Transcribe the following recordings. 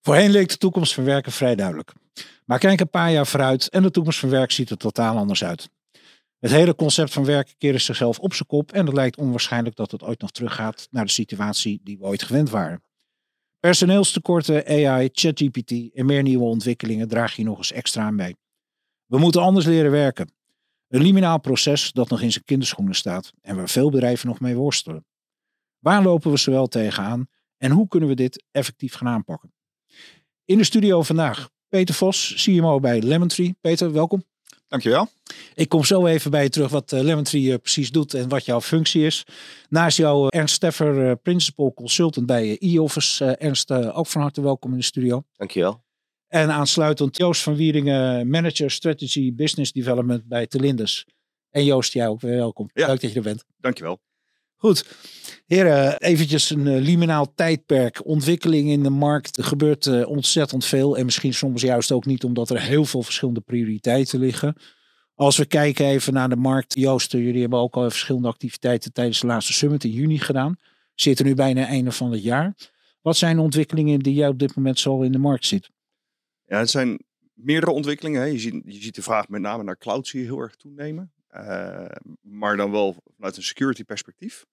Voorheen leek de toekomst van werken vrij duidelijk. Maar kijk een paar jaar vooruit en de toekomst van werk ziet er totaal anders uit. Het hele concept van werken keerde zichzelf op zijn kop en het lijkt onwaarschijnlijk dat het ooit nog teruggaat naar de situatie die we ooit gewend waren. Personeelstekorten, AI, ChatGPT en meer nieuwe ontwikkelingen dragen hier nog eens extra aan bij. We moeten anders leren werken. Een liminaal proces dat nog in zijn kinderschoenen staat en waar veel bedrijven nog mee worstelen. Waar lopen we zowel tegenaan en hoe kunnen we dit effectief gaan aanpakken? In de studio vandaag Peter Vos, CMO bij Lemon Tree. Peter, welkom. Dankjewel. Ik kom zo even bij je terug wat uh, Lemon Tree uh, precies doet en wat jouw functie is. Naast jou uh, Ernst Steffer, Principal Consultant bij e-Office. Ernst, ook van harte welkom in de studio. Dankjewel. En aansluitend Joost van Wieringen, Manager Strategy Business Development bij Telindus. En Joost, jij ook weer welkom. Ja. Leuk dat je er bent. Dankjewel. Goed. Heren, eventjes een uh, liminaal tijdperk. Ontwikkeling in de markt. Gebeurt uh, ontzettend veel. En misschien soms juist ook niet omdat er heel veel verschillende prioriteiten liggen. Als we kijken even naar de markt. Joost, jullie hebben ook al verschillende activiteiten tijdens de laatste summit in juni gedaan. Zitten nu bijna einde van het jaar. Wat zijn de ontwikkelingen die jij op dit moment zo in de markt ziet? Ja, het zijn meerdere ontwikkelingen. Hè. Je, ziet, je ziet de vraag met name naar cloud zie je heel erg toenemen. Maar dan wel vanuit een security perspectief.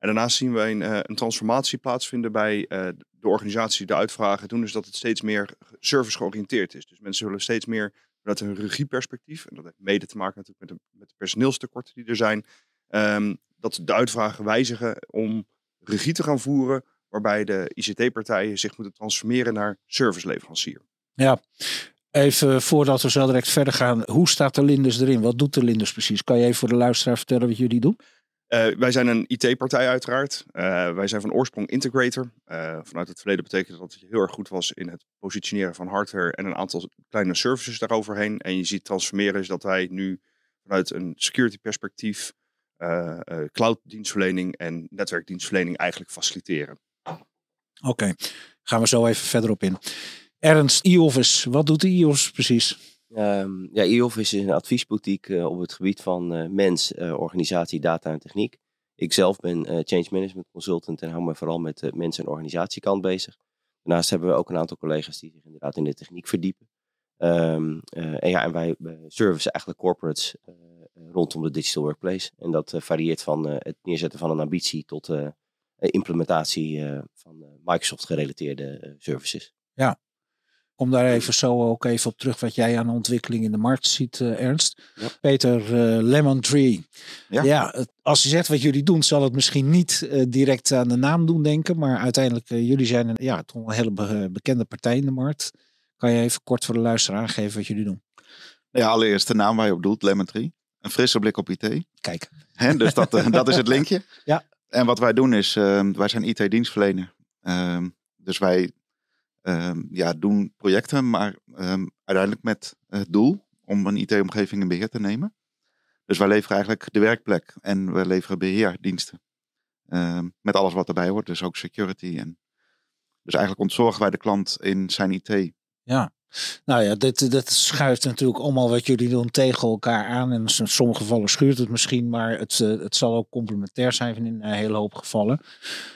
En daarnaast zien we een, uh, een transformatie plaatsvinden bij uh, de organisaties die de uitvragen doen. Dus dat het steeds meer service georiënteerd is. Dus mensen willen steeds meer vanuit een regieperspectief. En dat heeft mede te maken natuurlijk met de, met de personeelstekorten die er zijn. Um, dat de uitvragen wijzigen om regie te gaan voeren. Waarbij de ICT-partijen zich moeten transformeren naar serviceleverancier. Ja, Even voordat we zo direct verder gaan, hoe staat de Linders erin? Wat doet de Linders precies? Kan je even voor de luisteraar vertellen wat jullie doen? Uh, wij zijn een IT-partij uiteraard. Uh, wij zijn van oorsprong integrator. Uh, vanuit het verleden betekent dat het heel erg goed was in het positioneren van hardware en een aantal kleine services daaroverheen. En je ziet transformeren is dat wij nu vanuit een security perspectief cloud dienstverlening en netwerkdienstverlening eigenlijk faciliteren. Oké, gaan we zo even verder op in. Ernst, e-office, wat doet de e-office precies? Um, ja, e-office is een adviesboutique uh, op het gebied van uh, mens, uh, organisatie, data en techniek. Ik zelf ben change management consultant en hou me vooral met de mens- en organisatiekant bezig. Daarnaast hebben we ook een aantal collega's die zich inderdaad in de techniek verdiepen. Um, en ja, en wij servicen eigenlijk corporates rondom de digital workplace. En dat varieert van het neerzetten van een ambitie tot implementatie van Microsoft gerelateerde services. Ja, kom daar even zo ook even op terug wat jij aan ontwikkeling in de markt ziet, uh, Ernst. Ja. Peter, uh, Lemon Tree. Ja. ja, als je zegt wat jullie doen, zal het misschien niet uh, direct aan de naam doen denken. Maar uiteindelijk, jullie zijn een, ja, toch een hele be bekende partij in de markt. Kan je even kort voor de luisteraar aangeven wat jullie doen? Ja, allereerst de naam waar je op doet, Lemon Tree. Een frisse blik op IT. Kijk. He, dus dat, dat is het linkje. Ja. En wat wij doen is, wij zijn IT-dienstverlener. dus wij um, ja, doen projecten, maar um, uiteindelijk met het doel om een IT-omgeving in beheer te nemen. Dus wij leveren eigenlijk de werkplek en we leveren beheerdiensten. Um, met alles wat erbij hoort, dus ook security. En dus eigenlijk ontzorgen wij de klant in zijn IT. Ja, nou ja, dit, dit schuift natuurlijk allemaal wat jullie doen tegen elkaar aan. En in sommige gevallen schuurt het misschien, maar het, het zal ook complementair zijn in een hele hoop gevallen.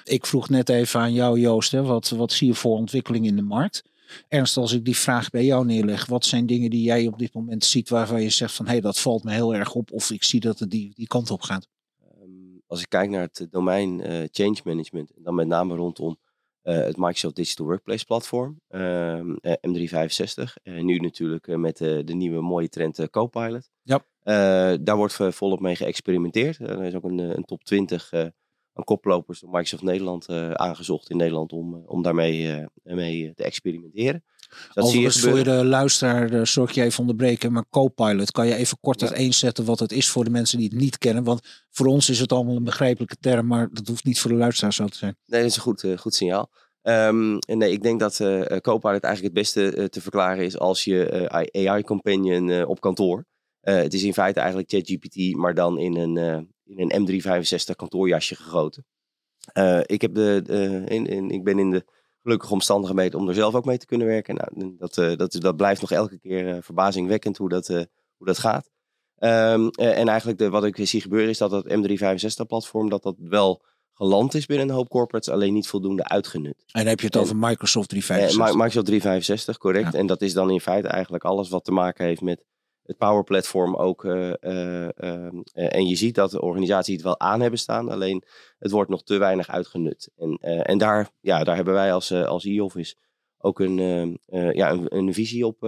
Ik vroeg net even aan jou, Joost, hè, wat, wat zie je voor ontwikkeling in de markt? Ernst, als ik die vraag bij jou neerleg, wat zijn dingen die jij op dit moment ziet waarvan je zegt van hé, hey, dat valt me heel erg op of ik zie dat het die, die kant op gaat? Als ik kijk naar het domein uh, change management, dan met name rondom het Microsoft Digital Workplace platform, uh, M365. En nu natuurlijk uh, met de nieuwe mooie trend Copilot. Ja. daar wordt volop mee geëxperimenteerd. er is ook een, een top 20 aan koplopers door Microsoft Nederland aangezocht in Nederland om, om daarmee mee te experimenteren. Dat zie je voor de luisteraar, zorg je even onderbreken, maar Copilot, kan je even kort uiteenzetten wat het is voor de mensen die het niet kennen? Want voor ons is het allemaal een begrijpelijke term, maar dat hoeft niet voor de luisteraar zo te zijn. Nee, dat is een goed, uh, goed signaal. Ehm, en nee, ik denk dat uh, Copilot eigenlijk het beste te verklaren is als je AI-companion op kantoor. het is in feite eigenlijk ChatGPT, maar dan in een, in een M365 kantoorjasje gegoten. ik, heb de, in, in, ik ben in de gelukkige omstandigheden om er zelf ook mee te kunnen werken. Nou, dat, dat, dat blijft nog elke keer verbazingwekkend hoe dat, hoe dat gaat. Um, en eigenlijk de, wat ik zie gebeuren is dat het M365-platform dat dat wel geland is binnen een hoop corporates, alleen niet voldoende uitgenut. En dan heb je het over Microsoft 365? Eh, Microsoft 365, correct. En dat is dan in feite eigenlijk alles wat te maken heeft met het Power Platform ook. Uh, uh, en je ziet dat de organisaties het wel aan hebben staan, alleen het wordt nog te weinig uitgenut. En, en daar, ja, daar hebben wij als, als e-office ook een, uh, ja, een, een, visie op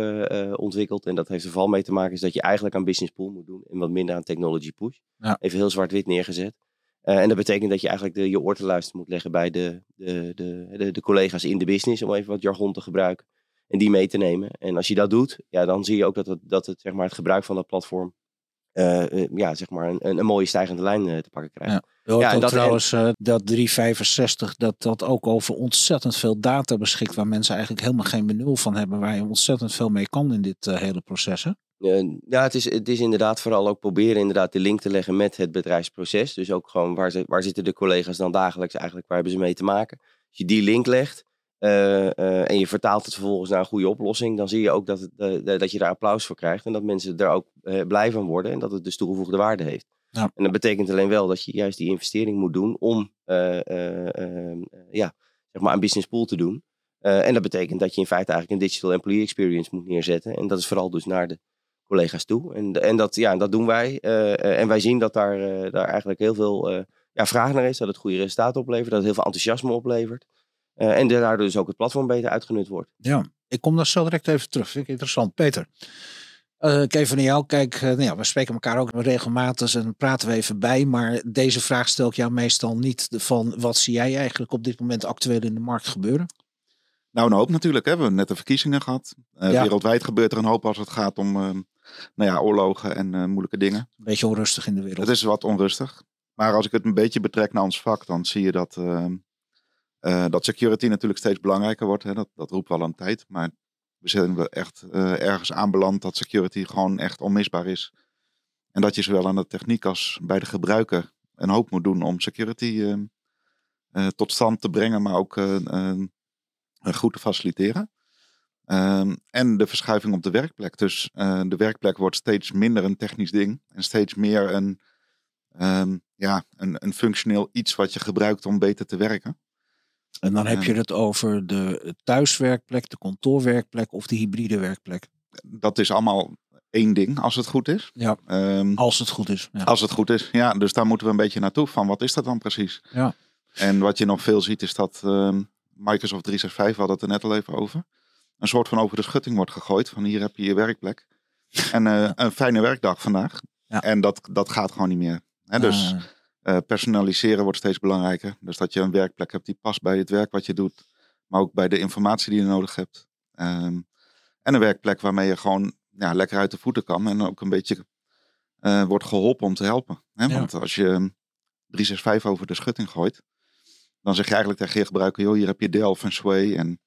ontwikkeld. En dat heeft er vooral mee te maken is dat je eigenlijk aan business pool moet doen en wat minder aan technology push. Ja. Even heel zwart-wit neergezet. en dat betekent dat je eigenlijk de, je oor te luisteren moet leggen bij de, de, de, de, de, collega's in de business, om even wat jargon te gebruiken. En die mee te nemen. En als je dat doet, ja, dan zie je ook dat het, dat het, zeg maar, het gebruik van dat platform ja, zeg maar een, een, mooie stijgende lijn te pakken krijgt. Ja. Ja, en dat trouwens uh, dat 365 dat dat ook over ontzettend veel data beschikt waar mensen eigenlijk helemaal geen benul van hebben, waar je ontzettend veel mee kan in dit hele proces. Hè? ja, het is, het is inderdaad vooral ook proberen inderdaad de link te leggen met het bedrijfsproces. Dus ook gewoon waar, ze, waar zitten de collega's dan dagelijks eigenlijk, waar hebben ze mee te maken. Als je die link legt en je vertaalt het vervolgens naar een goede oplossing, dan zie je ook dat, het, dat je daar applaus voor krijgt en dat mensen er ook blij van worden en dat het dus toegevoegde waarde heeft. Ja. En dat betekent alleen wel dat je juist die investering moet doen om uh, ja, zeg maar een business pool te doen. en dat betekent dat je in feite eigenlijk een digital employee experience moet neerzetten. En dat is vooral dus naar de collega's toe. En, en dat, ja, dat doen wij. en wij zien dat daar, daar eigenlijk heel veel ja, vraag naar is. Dat het goede resultaten oplevert. Dat het heel veel enthousiasme oplevert. En daardoor dus ook het platform beter uitgenut wordt. Ja, ik kom daar zo direct even terug. Vind ik interessant. Peter, uh, ik even naar jou kijk. Uh, nou ja, we spreken elkaar ook regelmatig en praten we even bij. Maar deze vraag stel ik jou meestal niet van wat zie jij eigenlijk op dit moment actueel in de markt gebeuren? Nou, een hoop natuurlijk. Hè. We hebben net de verkiezingen gehad. Uh, Wereldwijd gebeurt er een hoop als het gaat om nou ja, oorlogen en moeilijke dingen. Een beetje onrustig in de wereld. Het is wat onrustig. Maar als ik het een beetje betrek naar ons vak, dan zie je dat, dat security natuurlijk steeds belangrijker wordt. Hè. Dat, dat roept wel een tijd. Maar we zijn we echt uh, ergens aanbeland dat security gewoon echt onmisbaar is. En dat je zowel aan de techniek als bij de gebruiker een hoop moet doen om security ehm, eh, tot stand te brengen, maar ook uh, goed te faciliteren. Ehm, en de verschuiving op de werkplek. Dus de werkplek wordt steeds minder een technisch ding en steeds meer een, ja, een, een functioneel iets wat je gebruikt om beter te werken. En dan heb je het over de thuiswerkplek, de kantoorwerkplek of de hybride werkplek. Dat is allemaal één ding, als het goed is. Ja, um, als het goed is. Ja. Als het goed is, ja. Dus daar moeten we een beetje naartoe van, wat is dat dan precies? Ja. En wat je nog veel ziet is dat um, Microsoft 365, we hadden het er net al even over, een soort van over de schutting wordt gegooid. Van hier heb je je werkplek. En uh, een fijne werkdag vandaag. Ja. En dat, dat gaat gewoon niet meer. Hè? Dus... Uh. Uh, personaliseren wordt steeds belangrijker. Dus dat je een werkplek hebt die past bij het werk wat je doet. Maar ook bij de informatie die je nodig hebt. Um, en een werkplek waarmee je gewoon ja, lekker uit de voeten kan. En ook een beetje uh, wordt geholpen om te helpen. Hè? Want als je 365 over de schutting gooit. Dan zeg je eigenlijk tegen je gebruiker. Joh, hier heb je Delphi en Sway. En,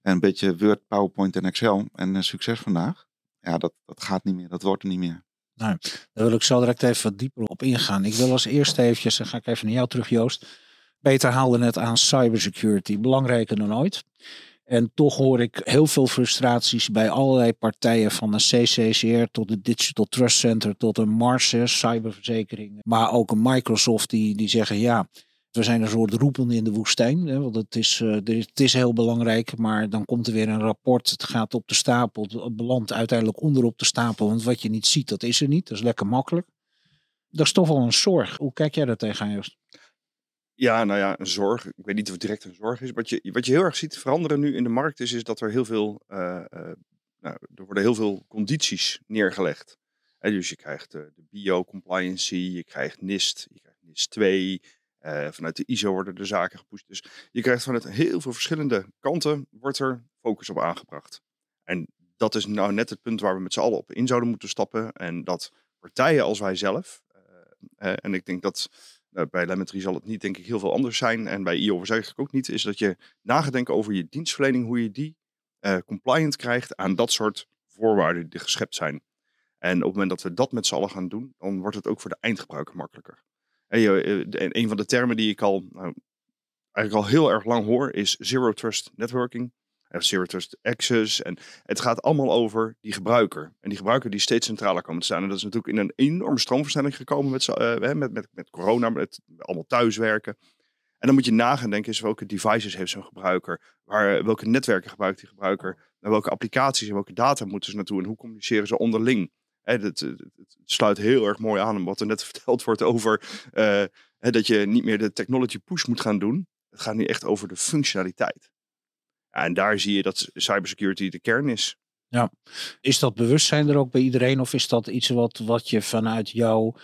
en een beetje Word, PowerPoint en Excel. En uh, succes vandaag. Ja, dat, dat gaat niet meer. Dat wordt er niet meer. Nou, daar wil ik zo direct even wat dieper op ingaan. Ik wil als eerste eventjes, dan ga ik even naar jou terug Joost. Peter haalde net aan cybersecurity, belangrijker dan ooit. En toch hoor ik heel veel frustraties bij allerlei partijen, van de CCCR tot de Digital Trust Center tot een Marses, cyberverzekering. Maar ook een Microsoft die, die zeggen ja, we zijn een soort roepen in de woestijn. Hè, want het is, uh, het is heel belangrijk, maar dan komt er weer een rapport. Het gaat op de stapel, het belandt uiteindelijk onderop de stapel. Want wat je niet ziet, dat is er niet. Dat is lekker makkelijk. Dat is toch wel een zorg. Hoe kijk jij daar tegenaan, Joost? Ja, nou ja, een zorg. Ik weet niet of het direct een zorg is. Wat je, wat je heel erg ziet veranderen nu in de markt is, is dat er heel veel, uh, uh, nou, er worden heel veel condities neergelegd. dus je krijgt de bio-compliancy, je krijgt NIST, je krijgt NIST 2, uh, vanuit de ISO worden de zaken gepusht. Dus je krijgt vanuit heel veel verschillende kanten wordt er focus op aangebracht. En dat is nou net het punt waar we met z'n allen op in zouden moeten stappen. En dat partijen als wij zelf, uh, en ik denk dat Nou, bij Elementary zal het niet, denk ik, heel veel anders zijn. En bij IOVS eigenlijk ook niet. Is dat je na gaat denken over je dienstverlening, hoe je die eh, compliant krijgt aan dat soort voorwaarden die geschept zijn. En op het moment dat we dat met z'n allen gaan doen, dan wordt het ook voor de eindgebruiker makkelijker. Eh, een van de termen die ik al, nou, eigenlijk al heel erg lang hoor, is Zero Trust Networking. En Zero Trust Access. En het gaat allemaal over die gebruiker. En die gebruiker die steeds centraler komen te staan. En dat is natuurlijk in een enorme stroomversnelling gekomen met, eh, met, met, met corona, met allemaal thuiswerken. En dan moet je nagaan denken, is welke devices heeft zo'n gebruiker? Waar, welke netwerken gebruikt die gebruiker? Naar welke applicaties en welke data moeten ze naartoe? En hoe communiceren ze onderling? Het, het, het sluit heel erg mooi aan op wat er net verteld wordt over eh, dat je niet meer de technology push moet gaan doen. Het gaat nu echt over de functionaliteit. Ja, en daar zie je dat cybersecurity de kern is. Is dat bewustzijn er ook bij iedereen? Of is dat iets wat, wat je vanuit jouw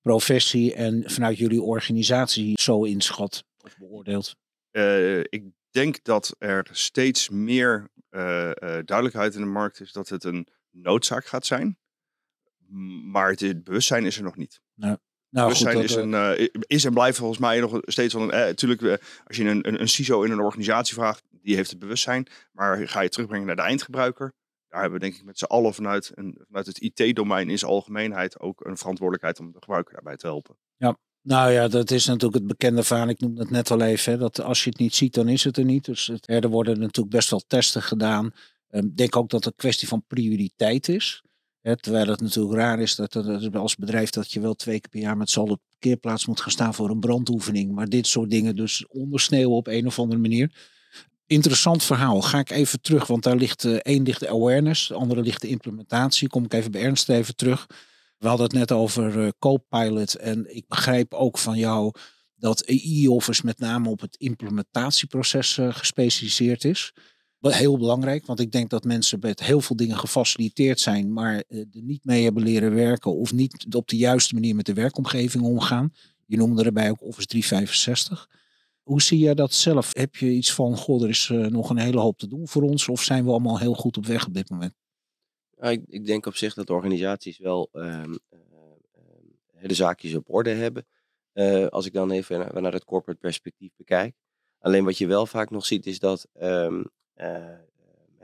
professie en vanuit jullie organisatie zo inschat of beoordeelt? Eh, ik denk dat er steeds meer eh, duidelijkheid in de markt is dat het een noodzaak gaat zijn. Maar het, bewustzijn is er nog niet. Nou, bewustzijn goed, is, dat, een, eh, is en blijft volgens mij nog steeds wel een. Eh, natuurlijk, eh, als je een, een, een CISO in een organisatie vraagt, die heeft het bewustzijn. Maar ga je terugbrengen naar de eindgebruiker. Daar hebben we denk ik met z'n allen vanuit, een, vanuit het IT-domein in zijn algemeenheid ook een verantwoordelijkheid om de gebruiker daarbij te helpen. Nou ja, dat is natuurlijk het bekende verhaal. Ik noemde het net al even. Hè, dat als je het niet ziet, dan is het er niet. Dus het, er worden natuurlijk best wel testen gedaan. Ehm, Ik denk ook dat het een kwestie van prioriteit is. Terwijl het natuurlijk raar is dat, als bedrijf dat je wel twee keer per jaar met z'n allen parkeerplaats moet gaan staan voor een brandoefening. Maar dit soort dingen dus ondersneeuwen op een of andere manier. Interessant verhaal. Ga ik even terug, want daar ligt eh, één ligt de awareness, de andere ligt de implementatie. Kom ik even bij Ernst even terug. We hadden het net over eh, Copilot en ik begrijp ook van jou dat e-office met name op het implementatieproces eh, gespecialiseerd is. Heel belangrijk, want ik denk dat mensen met heel veel dingen gefaciliteerd zijn, maar eh, er niet mee hebben leren werken of niet op de juiste manier met de werkomgeving omgaan. Je noemde erbij ook Office 365. Hoe zie jij dat zelf? Heb je iets van, goh, er is eh, nog een hele hoop te doen voor ons of zijn we allemaal heel goed op weg op dit moment? Ik, ik denk op zich dat organisaties wel ehm, eh, ehm, de zaakjes op orde hebben. Eh, als ik dan even naar, het corporate perspectief bekijk. Alleen wat je wel vaak nog ziet is dat ehm, eh,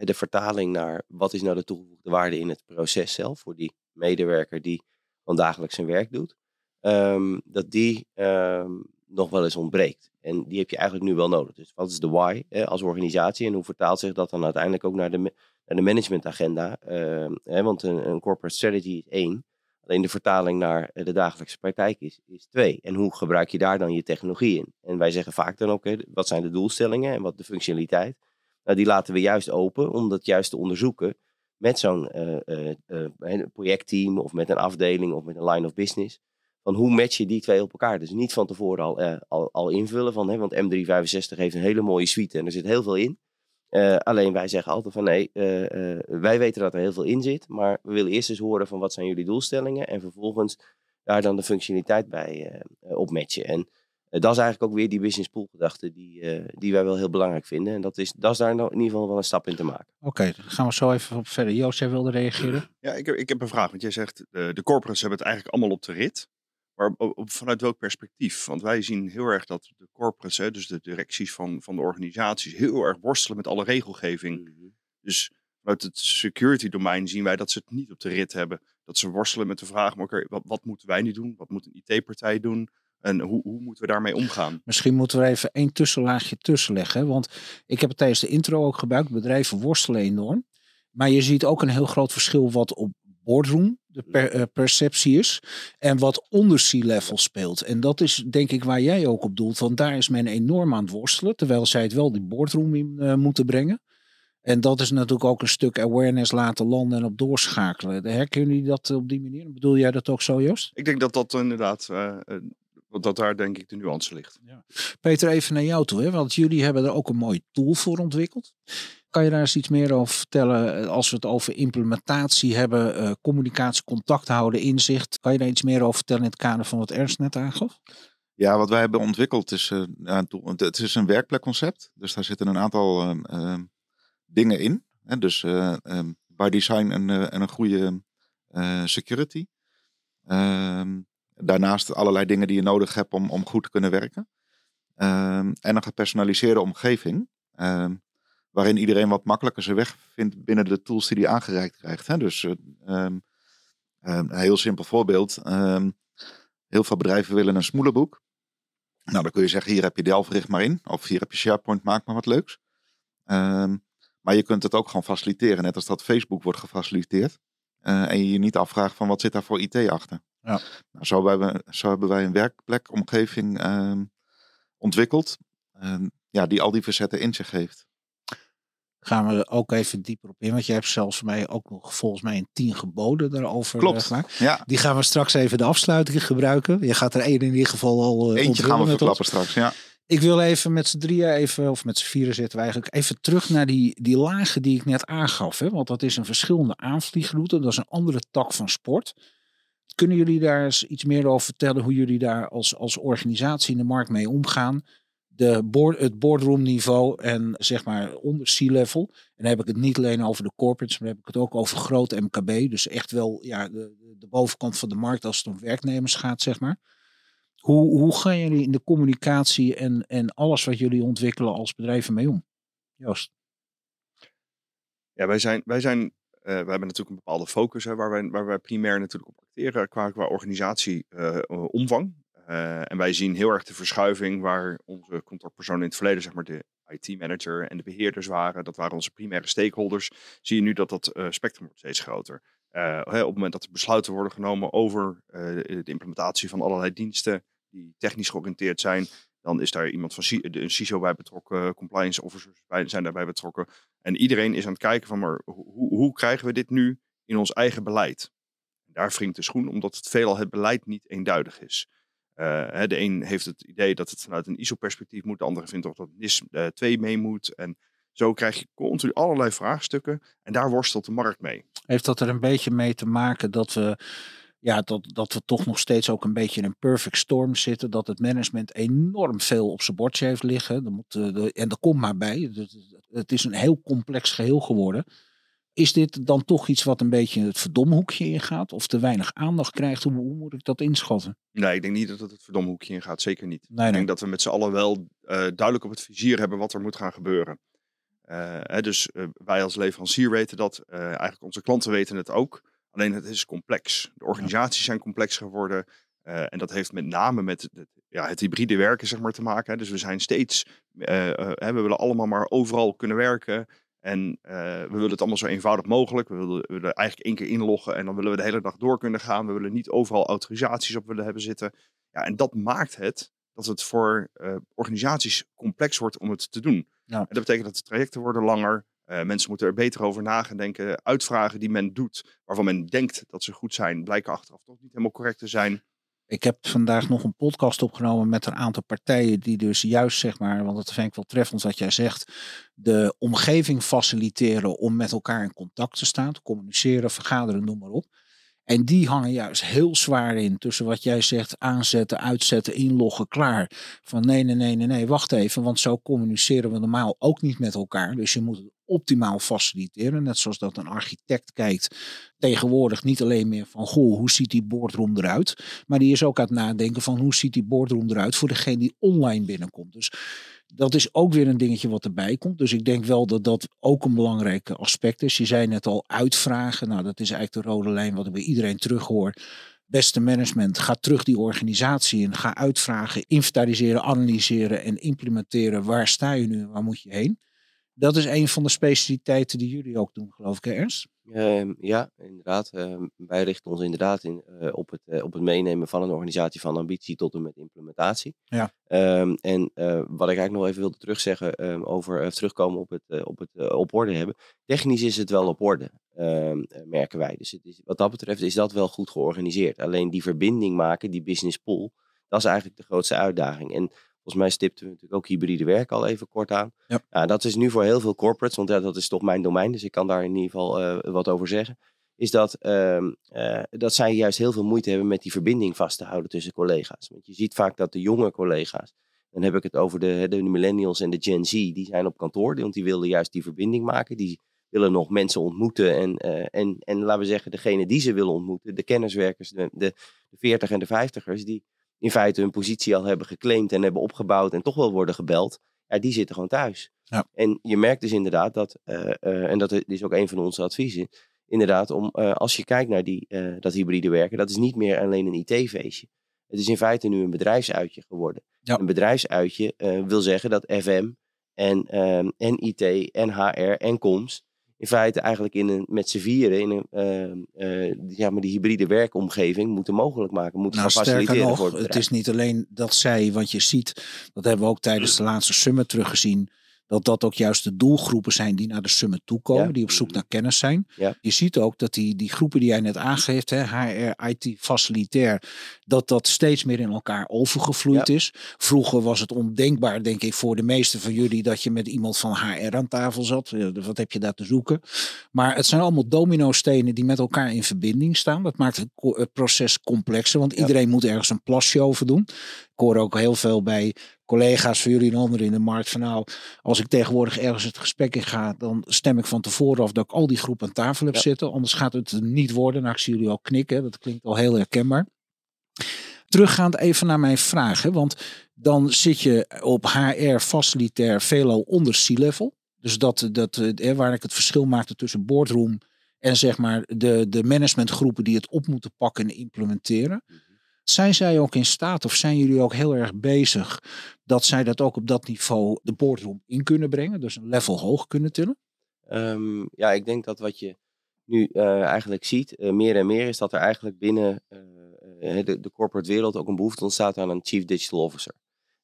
de vertaling naar wat is nou de toegevoegde waarde in het proces zelf voor die medewerker die van dagelijks zijn werk doet. ehm, dat die ehm, nog wel eens ontbreekt. En die heb je eigenlijk nu wel nodig. Dus wat is de why als organisatie en hoe vertaalt zich dat dan uiteindelijk ook naar de, naar de managementagenda? Ehm, want een, corporate strategy is één. Alleen de vertaling naar eh, de dagelijkse praktijk is, is twee. En hoe gebruik je daar dan je technologie in? En wij zeggen vaak dan ook, wat zijn de doelstellingen en wat de functionaliteit? Nou, die laten we juist open om dat juist te onderzoeken met zo'n eh, eh, eh, projectteam of met een afdeling of met een line of business. Van hoe match je die twee op elkaar? Dus niet van tevoren al, al, invullen van, hè, want M365 heeft een hele mooie suite en er zit heel veel in. Alleen wij zeggen altijd van nee, wij weten dat er heel veel in zit, maar we willen eerst eens horen van wat zijn jullie doelstellingen en vervolgens daar dan de functionaliteit bij op matchen. En dat is eigenlijk ook weer die business pool gedachte die, eh, die wij wel heel belangrijk vinden. En dat is, dat is daar nou in ieder geval wel een stap in te maken. Oké, dan gaan we zo even op verder. Joost, jij wilde reageren? Ja, ik heb, ik heb een vraag. Want jij zegt, eh, de corporates hebben het eigenlijk allemaal op de rit. Maar op, op- vanuit welk perspectief? Want wij zien heel erg dat de corporates, hè, dus de directies van, van de organisaties, heel erg worstelen met alle regelgeving. Dus vanuit het security domein zien wij dat ze het niet op de rit hebben. Dat ze worstelen met de vraag, maar wat, wat moeten wij nu doen? Wat moet een IT-partij doen? En hoe, hoe moeten we daarmee omgaan? Misschien moeten we even één tussenlaagje tussen leggen. Want ik heb het tijdens de intro ook gebruikt. Bedrijven worstelen enorm. Maar je ziet ook een heel groot verschil wat op boardroom de per- eh, perceptie is. En wat onder C-level speelt. En dat is denk ik waar jij ook op doelt. Want daar is men enorm aan het worstelen. Terwijl zij het wel die boardroom in eh, moeten brengen. En dat is natuurlijk ook een stuk awareness laten landen en op doorschakelen. Herkennen jullie dat op die manier? Bedoel jij dat ook zo, Joost? Ik denk dat dat inderdaad, eh, dat daar denk ik de nuance ligt. Peter, even naar jou toe. Hè? Want jullie hebben er ook een mooie tool voor ontwikkeld. Kan je daar eens iets meer over vertellen eh, als we het over implementatie hebben, eh, communicatie, contact houden, inzicht? Kan je daar iets meer over vertellen in het kader van wat Ernst net aangaf? Ja, wat wij hebben ontwikkeld is, eh, ja, een tool- het is een werkplekconcept. Dus daar zitten een aantal ehm, ehm, dingen in. Hè? Dus eh, ehm, by design en, en een goede eh, security. Ehm, daarnaast allerlei dingen die je nodig hebt om, om goed te kunnen werken. Ehm, en een gepersonaliseerde omgeving. ehm, waarin iedereen wat makkelijker zijn weg vindt binnen de tools die hij aangereikt krijgt. Hè? Dus eh, ehm, een heel simpel voorbeeld. heel veel bedrijven willen een smoelenboek. Nou, dan kun je zeggen, hier heb je Delft, richt maar in. Of hier heb je SharePoint, maak maar wat leuks. Maar je kunt het ook gewoon faciliteren. Net als dat Facebook wordt gefaciliteerd. Eh, en je je niet afvraagt van wat zit daar voor IT achter. Ja. Nou, zo, hebben we, zo hebben wij een werkplekomgeving ehm, ontwikkeld. ehm, ja, die al die verzetten in zich heeft. Gaan we er ook even dieper op in. Want jij hebt zelfs voor mij ook nog volgens mij een tien geboden daarover Klopt. eh, gemaakt. Ja, Die gaan we straks even de afsluiting gebruiken. Je gaat er één in ieder geval al uh, eentje gaan we verklappen straks. Ja. Ik wil even met z'n drieën even, of met z'n vieren zitten we eigenlijk, even terug naar die, die lagen die ik net aangaf. Hè? Want dat is een verschillende aanvliegroute. Dat is een andere tak van sport. Kunnen jullie daar eens iets meer over vertellen hoe jullie daar als, als organisatie in de markt mee omgaan? De board, het boardroom niveau en zeg maar onder C-level. En dan heb ik het niet alleen over de corporates, maar dan heb ik het ook over groot MKB. Dus echt wel ja, de, de bovenkant van de markt als het om werknemers gaat, zeg maar. Hoe, hoe gaan jullie in de communicatie en, en alles wat jullie ontwikkelen als bedrijven mee om? Joost. Ja, wij zijn, wij zijn we hebben natuurlijk een bepaalde focus hè, waar, wij, waar wij primair natuurlijk op acteren qua, qua organisatieomvang. en wij zien heel erg de verschuiving waar onze contactpersonen in het verleden, zeg maar de IT-manager en de beheerders waren. Dat waren onze primaire stakeholders. Zie je nu dat dat eh, spectrum wordt steeds groter. Eh, hè, op het moment dat er besluiten worden genomen over eh, de implementatie van allerlei diensten die technisch georiënteerd zijn, dan is daar iemand van een CISO bij betrokken, compliance officers zijn daarbij betrokken. En iedereen is aan het kijken van, maar hoe, hoe krijgen we dit nu in ons eigen beleid? Daar wringt de schoen, omdat het veelal het beleid niet eenduidig is. Eh, de een heeft het idee dat het vanuit een ISO-perspectief moet, de andere vindt toch dat NIS eh 2 mee moet. En zo krijg je continu allerlei vraagstukken en daar worstelt de markt mee. Heeft dat er een beetje mee te maken dat we, ja, dat, dat we toch nog steeds ook een beetje in een perfect storm zitten? Dat het management enorm veel op zijn bordje heeft liggen. Moet, eh, de- en dat komt maar bij. Het- is een heel complex geheel geworden. Is dit dan toch iets wat een beetje het verdomhoekje ingaat? Of te weinig aandacht krijgt? Hoe, hoe moet ik dat inschatten? Nee, ik denk niet dat het het verdomme hoekje in gaat. Zeker niet. Nee, Ik denk dat we met z'n allen wel eh, duidelijk op het vizier hebben wat er moet gaan gebeuren. Eh, hè, dus wij als leverancier weten dat. eigenlijk onze klanten weten het ook. Alleen het is complex. De organisaties zijn complex geworden. eh, en dat heeft met name met het, ja, het hybride werken zeg maar, te maken. Hè. Dus we zijn steeds... eh, eh, we willen allemaal maar overal kunnen werken. En we willen het allemaal zo eenvoudig mogelijk. We willen, we willen eigenlijk één keer inloggen en dan willen we de hele dag door kunnen gaan. We willen niet overal autorisaties op willen hebben zitten. Ja, en dat maakt het dat het voor organisaties complex wordt om het te doen. Ja. En dat betekent dat de trajecten worden langer. Eh, mensen moeten er beter over na gaan denken. Uitvragen die men doet, waarvan men denkt dat ze goed zijn, blijken achteraf toch niet helemaal correct te zijn. Ik heb vandaag nog een podcast opgenomen met een aantal partijen die dus juist zeg maar, want dat vind ik wel treffend wat jij zegt, de omgeving faciliteren om met elkaar in contact te staan, te communiceren, vergaderen, noem maar op. En die hangen juist heel zwaar in tussen wat jij zegt, aanzetten, uitzetten, inloggen, klaar. Van nee, nee, nee, nee, nee, wacht even, want zo communiceren we normaal ook niet met elkaar. Dus je moet het optimaal faciliteren, net zoals dat een architect kijkt tegenwoordig niet alleen meer van, goh, hoe ziet die boardroom eruit? Maar die is ook aan het nadenken van hoe ziet die boardroom eruit voor degene die online binnenkomt. Dus dat is ook weer een dingetje wat erbij komt. Dus ik denk wel dat dat ook een belangrijk aspect is. Je zei net al uitvragen. Nou, dat is eigenlijk de rode lijn wat ik bij iedereen terughoor. Beste management, ga terug die organisatie in. Ga uitvragen, inventariseren, analyseren en implementeren. Waar sta je nu waar moet je heen? Dat is een van de specialiteiten die jullie ook doen, geloof ik, hè, Ernst? Ehm, ja, inderdaad. Ehm, wij richten ons inderdaad in, eh, op, het, eh, op het meenemen van een organisatie van ambitie tot en met implementatie. Ja. Ehm, en eh, wat ik eigenlijk nog even wilde terugzeggen over terugkomen op het, op, het op orde hebben. Technisch is het wel op orde, merken wij. Dus het is, wat dat betreft is dat wel goed georganiseerd. Alleen die verbinding maken, die business pool, dat is eigenlijk de grootste uitdaging. En Volgens mij stipten we natuurlijk ook hybride werk al even kort aan. Ja. dat is nu voor heel veel corporates, want ja, dat is toch mijn domein, dus ik kan daar in ieder geval eh, wat over zeggen. Is dat, ehm, eh, dat zij juist heel veel moeite hebben met die verbinding vast te houden tussen collega's. Want je ziet vaak dat de jonge collega's, dan heb ik het over de, de millennials en de Gen Z, die zijn op kantoor, want die wilden juist die verbinding maken. Die willen nog mensen ontmoeten. En, eh, en, en laten we zeggen, degene die ze willen ontmoeten, de kenniswerkers, de, de, de 40 en de 50ers, die in feite hun positie al hebben geclaimd en hebben opgebouwd en toch wel worden gebeld, ja, die zitten gewoon thuis. Ja. En je merkt dus inderdaad dat, eh, eh, en dat is ook een van onze adviezen, inderdaad, om, eh, als je kijkt naar die, dat hybride werken, dat is niet meer alleen een IT-feestje. Het is in feite nu een bedrijfsuitje geworden. Ja. Een bedrijfsuitje wil zeggen dat FM en, ehm, en IT en HR en comms in feite eigenlijk in een, met z'n vieren in een, ehm, eh, ja, maar die hybride werkomgeving moeten mogelijk maken, moeten Nou, gaan faciliteren nog, voor het het is niet alleen dat zij, want je ziet, dat hebben we ook tijdens de laatste summit teruggezien, dat dat ook juist de doelgroepen zijn die naar de summit toekomen, Ja. die op zoek naar kennis zijn. Ja. Je ziet ook dat die, die groepen die jij net aangeeft, hè, HR, IT, facilitair, dat dat steeds meer in elkaar overgevloeid is. Vroeger was het ondenkbaar, denk ik, voor de meeste van jullie dat je met iemand van HR aan tafel zat. Eh, Wat heb je daar te zoeken? Maar het zijn allemaal domino-stenen die met elkaar in verbinding staan. Dat maakt het, het proces complexer, want iedereen moet ergens een plasje over doen. Ik hoor ook heel veel bij collega's van jullie en anderen in de markt van nou, als ik tegenwoordig ergens het gesprek in ga, dan stem ik van tevoren af dat ik al die groepen aan tafel heb Ja. zitten. Anders gaat het niet worden. Nou, ik zie jullie al knikken. Dat klinkt al heel herkenbaar. Teruggaand even naar mijn vraag, hè, want dan zit je op HR facilitair veelal onder C-level. Dus dat, dat, eh, waar ik het verschil maakte tussen boardroom en zeg maar de, de managementgroepen die het op moeten pakken en implementeren. Zijn zij ook in staat of zijn jullie ook heel erg bezig dat zij dat ook op dat niveau de boardroom in kunnen brengen? Dus een level hoog kunnen tillen? Ehm, ja, ik denk dat wat je nu eh, eigenlijk ziet, eh, meer en meer, is dat er eigenlijk binnen eh, de, de corporate wereld ook een behoefte ontstaat aan een chief digital officer.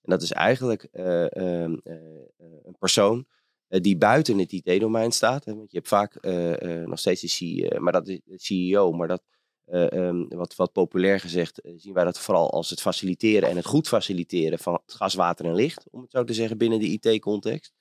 En dat is eigenlijk eh, ehm, eh, eh, een persoon die buiten het IT-domein staat. Want je hebt vaak nog steeds de maar dat de CEO, maar dat eh, ehm, wat, wat populair gezegd eh, zien wij dat vooral als het faciliteren en het goed faciliteren van gas, water en licht, om het zo te zeggen, binnen de IT-context.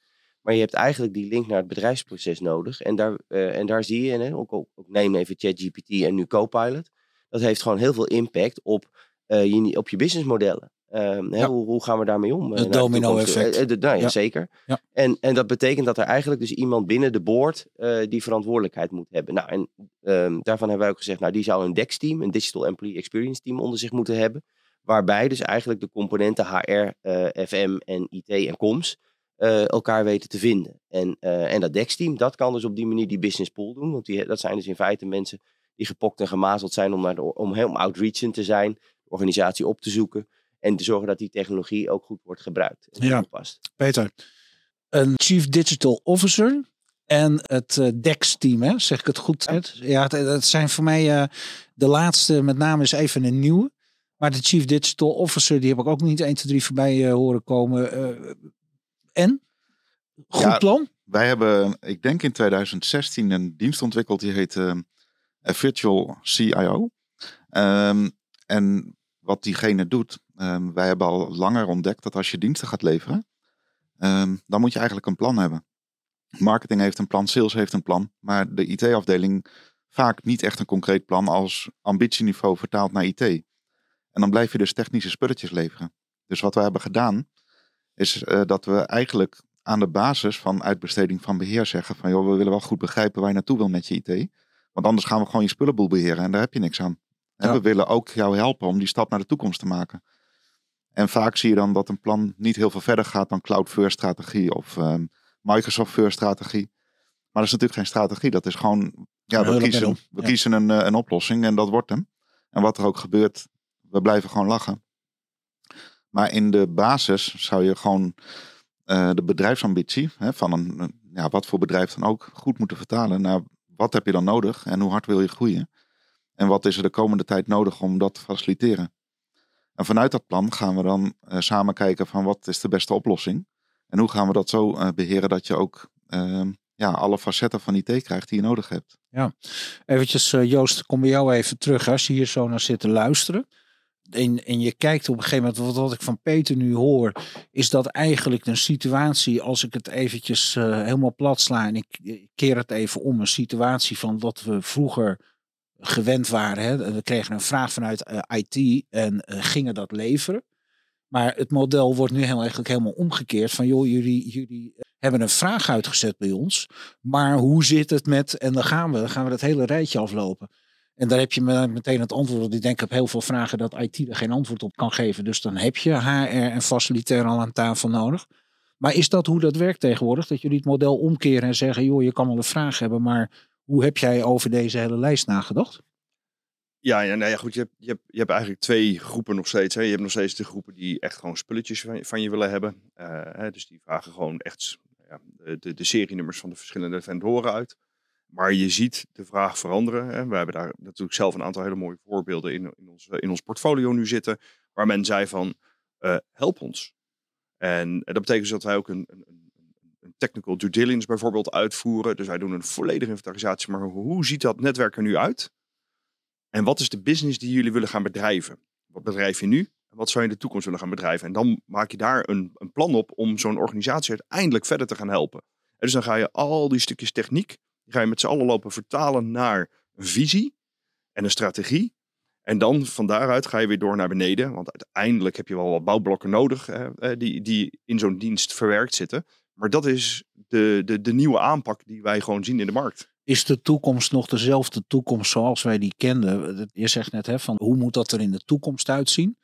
Maar je hebt eigenlijk die link naar het bedrijfsproces nodig. En daar, eh, en daar zie je, hè, ook, ook, neem even ChatGPT en nu Copilot. Dat heeft gewoon heel veel impact op, je, op je businessmodellen. Ehm, hoe, hoe gaan we daarmee om? eh, Het domino-effect. Eh, eh, de- nou, ja, Ja. Zeker. En, en dat betekent dat er eigenlijk dus iemand binnen de board eh, die verantwoordelijkheid moet hebben. Nou, en ehm, daarvan hebben wij ook gezegd, nou, die zou een DEX-team, een Digital Employee Experience Team, onder zich moeten hebben. Waarbij dus eigenlijk de componenten HR, eh, FM en IT en comms eh, elkaar weten te vinden. En, eh, en dat DEX-team, dat kan dus op die manier die business pool doen. Want die, dat zijn dus in feite mensen die gepokt en gemazeld zijn om, naar de, om helemaal outreachend te zijn, organisatie op te zoeken en te zorgen dat die technologie ook goed wordt gebruikt en Ja. toegepast. Peter, een Chief Digital Officer en het eh, DEX-team, hè? zeg ik het goed? Ed? Ja, het, het zijn voor mij eh, de laatste, met name is even een nieuwe. Maar de Chief Digital Officer, die heb ik ook niet 1, 2, 3 voorbij eh, horen komen. Eh, en? Goed Ja. plan? Wij hebben, ik denk in 2016, een dienst ontwikkeld die heet ehm, a Virtual CIO. Ehm, en wat diegene doet, ehm, wij hebben al langer ontdekt dat als je diensten gaat leveren, ehm, dan moet je eigenlijk een plan hebben. Marketing heeft een plan, sales heeft een plan, maar de IT-afdeling vaak niet echt een concreet plan als ambitieniveau vertaald naar IT. En dan blijf je dus technische spulletjes leveren. Dus wat we hebben gedaan, is eh, dat we eigenlijk aan de basis van uitbesteding van beheer zeggen van joh, we willen wel goed begrijpen waar je naartoe wil met je IT. Want anders gaan we gewoon je spullenboel beheren en daar heb je niks aan. En Ja. we willen ook jou helpen om die stap naar de toekomst te maken. En vaak zie je dan dat een plan niet heel veel verder gaat dan cloud first strategie of ehm, Microsoft first strategie. Maar dat is natuurlijk geen strategie. Dat is gewoon, ja, we kiezen, we Ja. kiezen een, eh, een oplossing en dat wordt hem. En wat er ook gebeurt, we blijven gewoon lachen. Maar in de basis zou je gewoon eh, de bedrijfsambitie hè, van een- ja, wat voor bedrijf dan ook, goed moeten vertalen naar wat heb je dan nodig en hoe hard wil je groeien. En wat is er de komende tijd nodig om dat te faciliteren. En vanuit dat plan gaan we dan eh, samen kijken van wat is de beste oplossing. En hoe gaan we dat zo eh, beheren dat je ook ehm, ja, alle facetten van IT krijgt die je nodig hebt. Eventjes, eh, Joost, kom bij jou even terug. Als je hier zo naar zit te luisteren. En, en je kijkt op een gegeven moment, wat, wat ik van Peter nu hoor, is dat eigenlijk een situatie, als ik het eventjes helemaal plat sla en ik keer het even om, een situatie van wat we vroeger gewend waren. Hè. We kregen een vraag vanuit eh, IT en eh, gingen dat leveren. Maar het model wordt nu heel, eigenlijk helemaal omgekeerd van, joh, jullie, jullie hebben een vraag uitgezet bij ons. Maar hoe zit het met, en dan gaan we, dan gaan we dat hele rijtje aflopen. En daar heb je meteen het antwoord. Want ik denk op heel veel vragen dat IT er geen antwoord op kan geven. Dus dan heb je HR en facilitair al aan tafel nodig. Maar is dat hoe dat werkt tegenwoordig? Dat jullie het model omkeren en zeggen, joh, je kan wel een vraag hebben, maar hoe heb jij over deze hele lijst nagedacht? Ja, ja, nou ja, goed. Je hebt, je, hebt, je hebt eigenlijk twee groepen nog steeds. Hè. Je hebt nog steeds de groepen die echt gewoon spulletjes van, je willen hebben. Uh, hè, dus die vragen gewoon echt ja, de, de serienummers van de verschillende vendoren uit. Maar je ziet de vraag veranderen. Hè. We hebben daar natuurlijk zelf een aantal hele mooie voorbeelden in, in, ons, in ons portfolio nu zitten. Waar men zei van, uh, help ons. En dat betekent dus dat wij ook een, een, een, technical due diligence bijvoorbeeld uitvoeren. Dus wij doen een volledige inventarisatie. Maar hoe ziet dat netwerk er nu uit? En wat is de business die jullie willen gaan bedrijven? Wat bedrijf je nu? En wat zou je in de toekomst willen gaan bedrijven? En dan maak je daar een, een plan op om zo'n organisatie uiteindelijk verder te gaan helpen. En dus dan ga je al die stukjes techniek, die ga je met z'n allen lopen vertalen naar een visie en een strategie. En dan van daaruit ga je weer door naar beneden. Want uiteindelijk heb je wel wat bouwblokken nodig die, die in zo'n dienst verwerkt zitten. Maar dat is de, de, de nieuwe aanpak die wij gewoon zien in de markt. Is de toekomst nog dezelfde toekomst zoals wij die kenden? Je zegt net hè, van hoe moet dat er in de toekomst uitzien?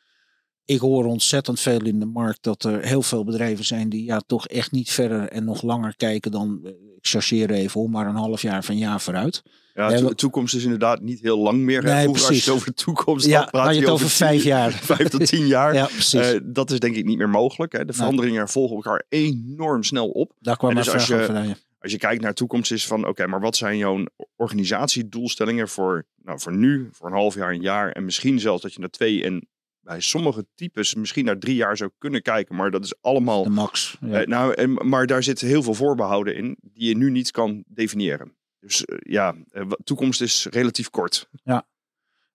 Ik hoor ontzettend veel in de markt dat er heel veel bedrijven zijn die ja, toch echt niet verder en nog langer kijken dan, eh, ik chargeer even, maar een half jaar van jaar vooruit. Ja, de toekomst is inderdaad niet heel lang meer. Nee, Als je het over de toekomst ja, praat je het over, vijf jaar. Vijf tot tien jaar. ja, precies. Uh, dat is denk ik niet meer mogelijk. Hè. De veranderingen volgen elkaar enorm snel op. Daar kwam dus als je, als je kijkt naar de toekomst is van oké, maar wat zijn jouw organisatiedoelstellingen voor, nou, voor nu, voor een half jaar, een jaar en misschien zelfs dat je naar twee en bij sommige types misschien naar drie jaar zou kunnen kijken, maar dat is allemaal de max. Ja. nou, en, maar daar zitten heel veel voorbehouden in die je nu niet kan definiëren. Dus uh, ja, uh, toekomst is relatief kort. Ja.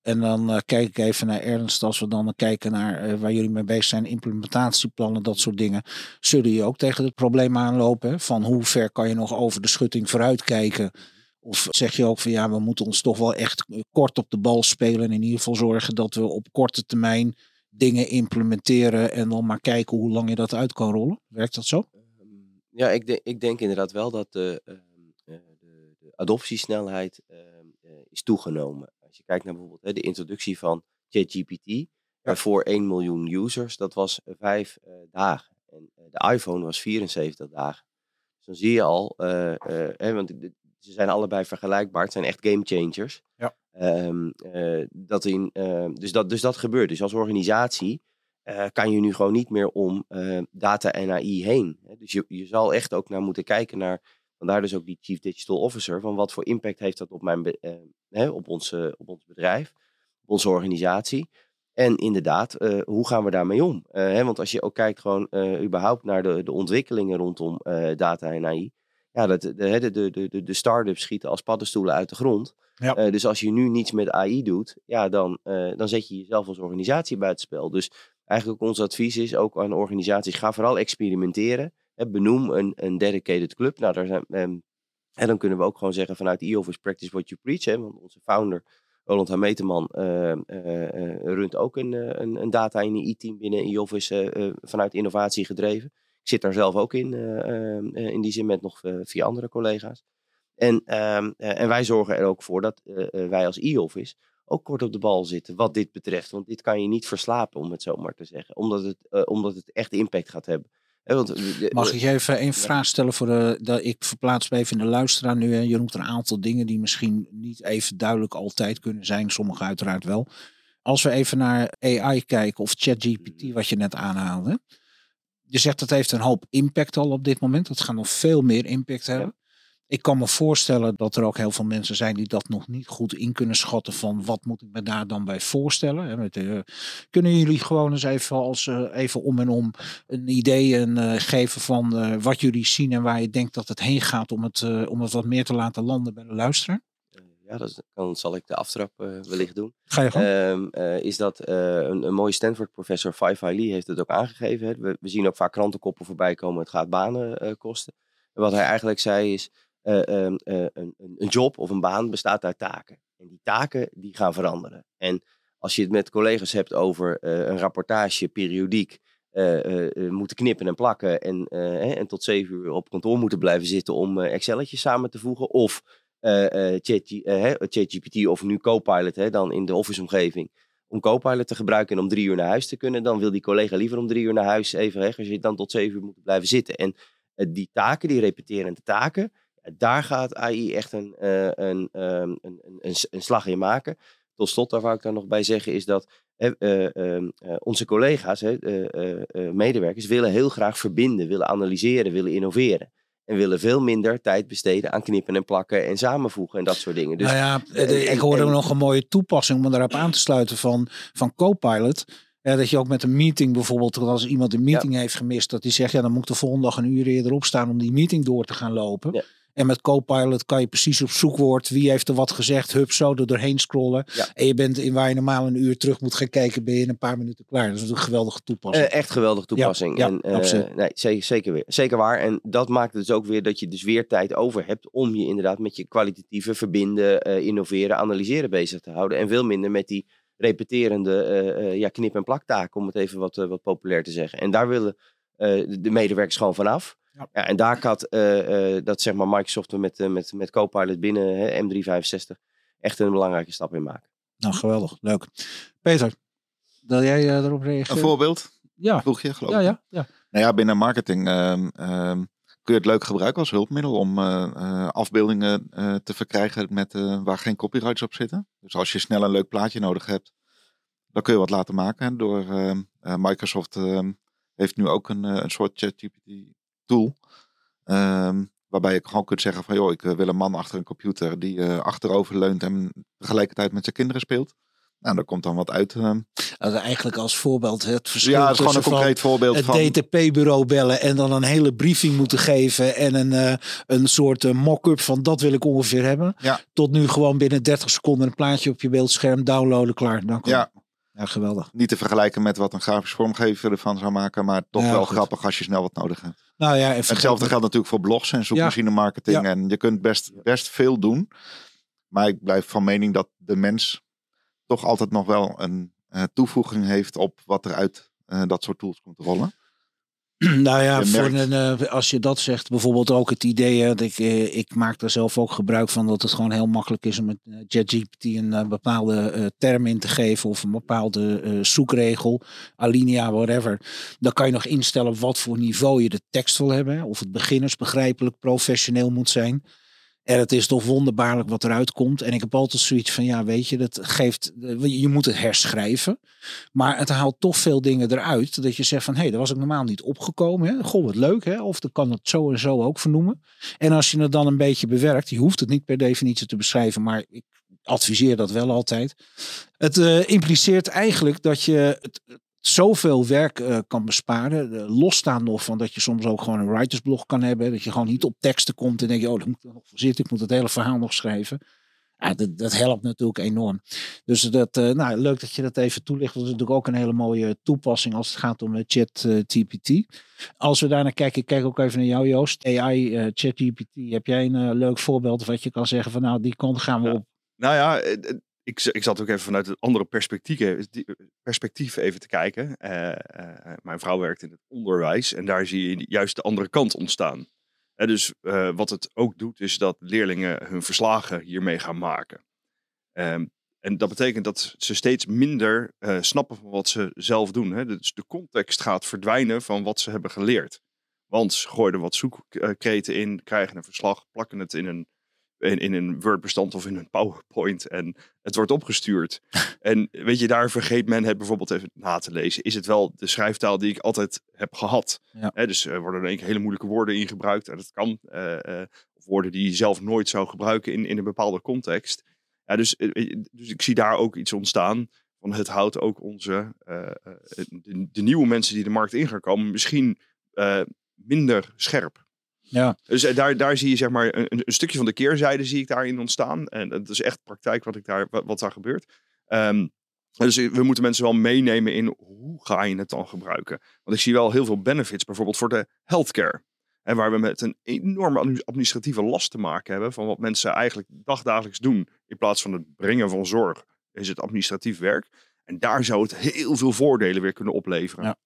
En dan uh, kijk ik even naar Ernst, als we dan kijken naar waar jullie mee bezig zijn, implementatieplannen, dat soort dingen. Zullen je ook tegen het probleem aanlopen? Van hoe ver kan je nog over de schutting vooruit kijken? Of zeg je ook van ja, we moeten ons toch wel echt kort op de bal spelen. En in ieder geval zorgen dat we op korte termijn dingen implementeren. En dan maar kijken hoe lang je dat uit kan rollen. Werkt dat zo? Ehm, ja, ik, denk, ik denk inderdaad wel dat de, ehm, de, de adoptiesnelheid ehm, eh, is toegenomen. Als je kijkt naar bijvoorbeeld de introductie van ChatGPT. Voor 1 miljoen users, dat was vijf dagen. En de iPhone was 74 dagen. Dus dan zie je al, hè, want ze zijn allebei vergelijkbaar. Het zijn echt game changers. Ja. Um, dat in, uh, dus, dat, dus dat gebeurt. Dus als organisatie uh, kan je nu gewoon niet meer om uh, data en AI heen. Dus je, je zal echt ook naar moeten kijken naar, vandaar dus ook die Chief Digital Officer, van wat voor impact heeft dat op, mijn, hè, op, ons, op ons bedrijf, op onze organisatie. En inderdaad, hoe gaan we daarmee om? Hè, want als je ook kijkt gewoon überhaupt naar de, de ontwikkelingen rondom data en AI, ja, dat, de, de, de, de, de start-ups schieten als paddenstoelen uit de grond. Ja. Uh, dus als je nu niets met AI doet, ja, dan, uh, dan zet je jezelf als organisatie buitenspel. Dus eigenlijk ons advies is ook aan organisaties, ga vooral experimenteren. Hè, benoem een, een dedicated club. Nou, daar zijn, um, en dan kunnen we ook gewoon zeggen vanuit e-office practice what you preach. Hè, want onze founder, Roland Hameteman, uh, runt ook een, een, een data en AI-team binnen e-office vanuit innovatie gedreven. Ik zit daar zelf ook in, uh, uh, in die zin met nog vier andere collega's. En, ehm, en wij zorgen er ook voor dat wij als e-office ook kort op de bal zitten wat dit betreft. Want dit kan je niet verslapen, om het zo maar te zeggen. Omdat het, omdat het echt impact gaat hebben. want, Mag ik je even één vraag stellen voor de, dat ik verplaats me even in de luisteraar nu. Je noemt een aantal dingen die misschien niet even duidelijk altijd kunnen zijn. Sommige uiteraard wel. Als we even naar AI kijken of ChatGPT, mm. wat je net aanhaalde je zegt dat heeft een hoop impact al op dit moment. Dat gaat nog veel meer impact hebben. Ik kan me voorstellen dat er ook heel veel mensen zijn die dat nog niet goed in kunnen schatten van wat moet ik me daar dan bij voorstellen. Eh, kunnen jullie gewoon eens even, als, uh, even om en om een idee uh, geven van wat jullie zien en waar je denkt dat het heen gaat om het, om het wat meer te laten landen bij de luisteraar? Ja, dat dan zal ik de aftrap uh, wellicht doen. Ga je gang. Uh, is dat uh, een, een mooie Stanford-professor, Fai Lee, heeft het ook aangegeven. Hè? We, we, zien ook vaak krantenkoppen voorbij komen, het gaat banen kosten. En wat hij eigenlijk zei is, um, een, een, job of een baan bestaat uit taken. En die taken die gaan veranderen. En als je het met collega's hebt over een rapportage, periodiek, eh, eh, eh, moeten knippen en plakken en, eh, hè, en tot zeven uur op kantoor moeten blijven zitten om eh, Excelletjes samen te voegen. Of eh, eh, eh, ChatGPT of nu Copilot hè, dan in de office-omgeving. Om Copilot te gebruiken en om drie uur naar huis te kunnen. Dan wil die collega liever om drie uur naar huis even weg. Als je dan tot zeven uur moet blijven zitten. En eh, die taken, die repeterende taken, daar gaat AI echt een, eh, een, ehm, een, een, een, slag in maken. Tot slot, daar wou ik daar nog bij zeggen, is dat eh, eh, ehm, eh, onze collega's, eh, eh, eh, medewerkers, willen heel graag verbinden, willen analyseren, willen innoveren. En willen veel minder tijd besteden aan knippen en plakken en samenvoegen en dat soort dingen. Dus nou ja, en- ik hoorde en- nog een mooie toepassing om daarop aan te sluiten van, van Copilot. Ja, dat je ook met een meeting bijvoorbeeld, als iemand een meeting heeft gemist, dat hij zegt, ja, dan moet ik de volgende dag een uur eerder opstaan om die meeting door te gaan lopen. Ja. En met Copilot kan je precies op zoekwoord, wie heeft er wat gezegd, hup, zo er doorheen scrollen. Ja. En je bent in waar je normaal een uur terug moet gaan kijken, ben je in een paar minuten klaar. Dat is een geweldige toepassing. Eh, echt geweldige toepassing. ja, en, eh, absoluut. nee, zeker, zeker, weer, zeker waar. En dat maakt het dus ook weer dat je dus weer tijd over hebt om je inderdaad met je kwalitatieve verbinden, eh, innoveren, analyseren bezig te houden. En veel minder met die repeterende ja, knip- en plaktaken, om het even wat, wat populair te zeggen. En daar willen de- de medewerkers gewoon vanaf. Ja. Ja, en daar gaat eh, eh, dat zeg maar Microsoft er met, eh, met, met Copilot binnen hè, M365 echt een belangrijke stap in maken. Nou, geweldig. Leuk. Peter, wil jij eh, erop Een reageren? voorbeeld, Ja. vroeg je geloof Ja, ik. ja, ja. Nou ja, binnen marketing ehm, ehm, kun je het leuk gebruiken als hulpmiddel om eh, eh, afbeeldingen eh, te verkrijgen met, eh, waar geen copyrights op zitten. Dus als je snel een leuk plaatje nodig hebt, dan kun je wat laten maken. Door ehm, eh, Microsoft ehm, heeft nu ook een, eh, een soort ChatGPT tool. ehm, waarbij je gewoon kunt zeggen van joh, ik eh, wil een man achter een computer die eh, achterover leunt en tegelijkertijd met zijn kinderen speelt. Nou, daar komt dan wat uit. ehm. Also eigenlijk als voorbeeld het verschil ja, het is gewoon een concreet voorbeeld het van... DTP-bureau bellen en dan een hele briefing moeten geven en een, een soort mock-up van dat wil ik ongeveer hebben. Ja. Tot nu gewoon binnen 30 seconden een plaatje op je beeldscherm downloaden, klaar. Ja, ja, geweldig. niet te vergelijken met wat een grafisch vormgever ervan zou maken, maar toch Ja, wel goed. grappig als je snel wat nodig hebt. Nou ja, hetzelfde geldt natuurlijk voor blogs en zoekmachine marketing. Ja. En je kunt best, best veel doen. Maar ik blijf van mening dat de mens toch altijd nog wel een eh, toevoeging heeft op wat er uit eh, dat soort tools komt rollen. Nou ja, Je voor een, eh, als je dat zegt, bijvoorbeeld ook het idee, eh, dat ik, eh, ik maak daar zelf ook gebruik van, dat het gewoon heel makkelijk is om met eh, ChatGPT een eh, bepaalde eh, term in te geven of een bepaalde eh, zoekregel, alinea, whatever. Dan kan je nog instellen op wat voor niveau je de tekst wil hebben, hè, of het beginnersbegrijpelijk, professioneel moet zijn. En het is toch wonderbaarlijk wat eruit komt. En ik heb altijd zoiets van, ja, weet je, dat geeft, eh, je moet het herschrijven. Maar het haalt toch veel dingen eruit. Dat je zegt van, hé, hey, daar was ik normaal niet opgekomen. Hè? Goh, wat leuk, hè? Of dan kan het zo en zo ook vernoemen. En als je het dan een beetje bewerkt, je hoeft het niet per definitie te beschrijven, maar ik adviseer dat wel altijd. Het eh, impliceert eigenlijk dat je het, zoveel werk eh, kan besparen. Uh, losstaan nog van dat je soms ook gewoon een writersblog kan hebben. Dat je gewoon niet op teksten komt en denk je, oh, daar moet ik nog voor zitten. Ik moet het hele verhaal nog schrijven. Ja, dat, dat helpt natuurlijk enorm. Dus dat, uh, nou, leuk dat je dat even toelicht. Dat is natuurlijk ook een hele mooie toepassing als het gaat om uh, ChatGPT. Als we daarnaar kijken, ik kijk ook even naar jou Joost. AI, uh, ChatGPT, heb jij een leuk voorbeeld wat je kan zeggen van nou, die kant gaan we Ja. op. Nou ja, ik, ik zat ook even vanuit het andere perspectief, perspectief even te kijken. Uh, mijn vrouw werkt in het onderwijs en daar zie je juist de andere kant ontstaan. Dus wat het ook doet, is dat leerlingen hun verslagen hiermee gaan maken. Um, en dat betekent dat ze steeds minder snappen van wat ze zelf doen. Hè? Dus de context gaat verdwijnen van wat ze hebben geleerd. Want ze gooien er wat zoekkreten in, krijgen een verslag, plakken het in een, in, in een Word-bestand of in een PowerPoint en het wordt opgestuurd. en weet je, daar vergeet men het bijvoorbeeld even na te lezen. Is het wel de schrijftaal die ik altijd heb gehad? Ja. Dus er worden er hele moeilijke woorden in gebruikt. En dat kan. Uh, uh, of woorden die je zelf nooit zou gebruiken in, in een bepaalde context. Ja, dus, dus ik zie daar ook iets ontstaan. Van het houdt ook onze, uh, de, de, nieuwe mensen die de markt in gaan komen, misschien minder scherp. Ja. Dus uh, daar, daar zie je zeg maar een, een, stukje van de keerzijde zie ik daarin ontstaan. En dat is echt praktijk wat, ik daar, wat, wat daar gebeurt. Um, dus we moeten mensen wel meenemen in hoe ga je het dan gebruiken. Want ik zie wel heel veel benefits, bijvoorbeeld voor de healthcare. En waar we met een enorme administratieve last te maken hebben van wat mensen eigenlijk dagdagelijks doen. In plaats van het brengen van zorg is het administratief werk. En daar zou het heel veel voordelen weer kunnen opleveren. Ja.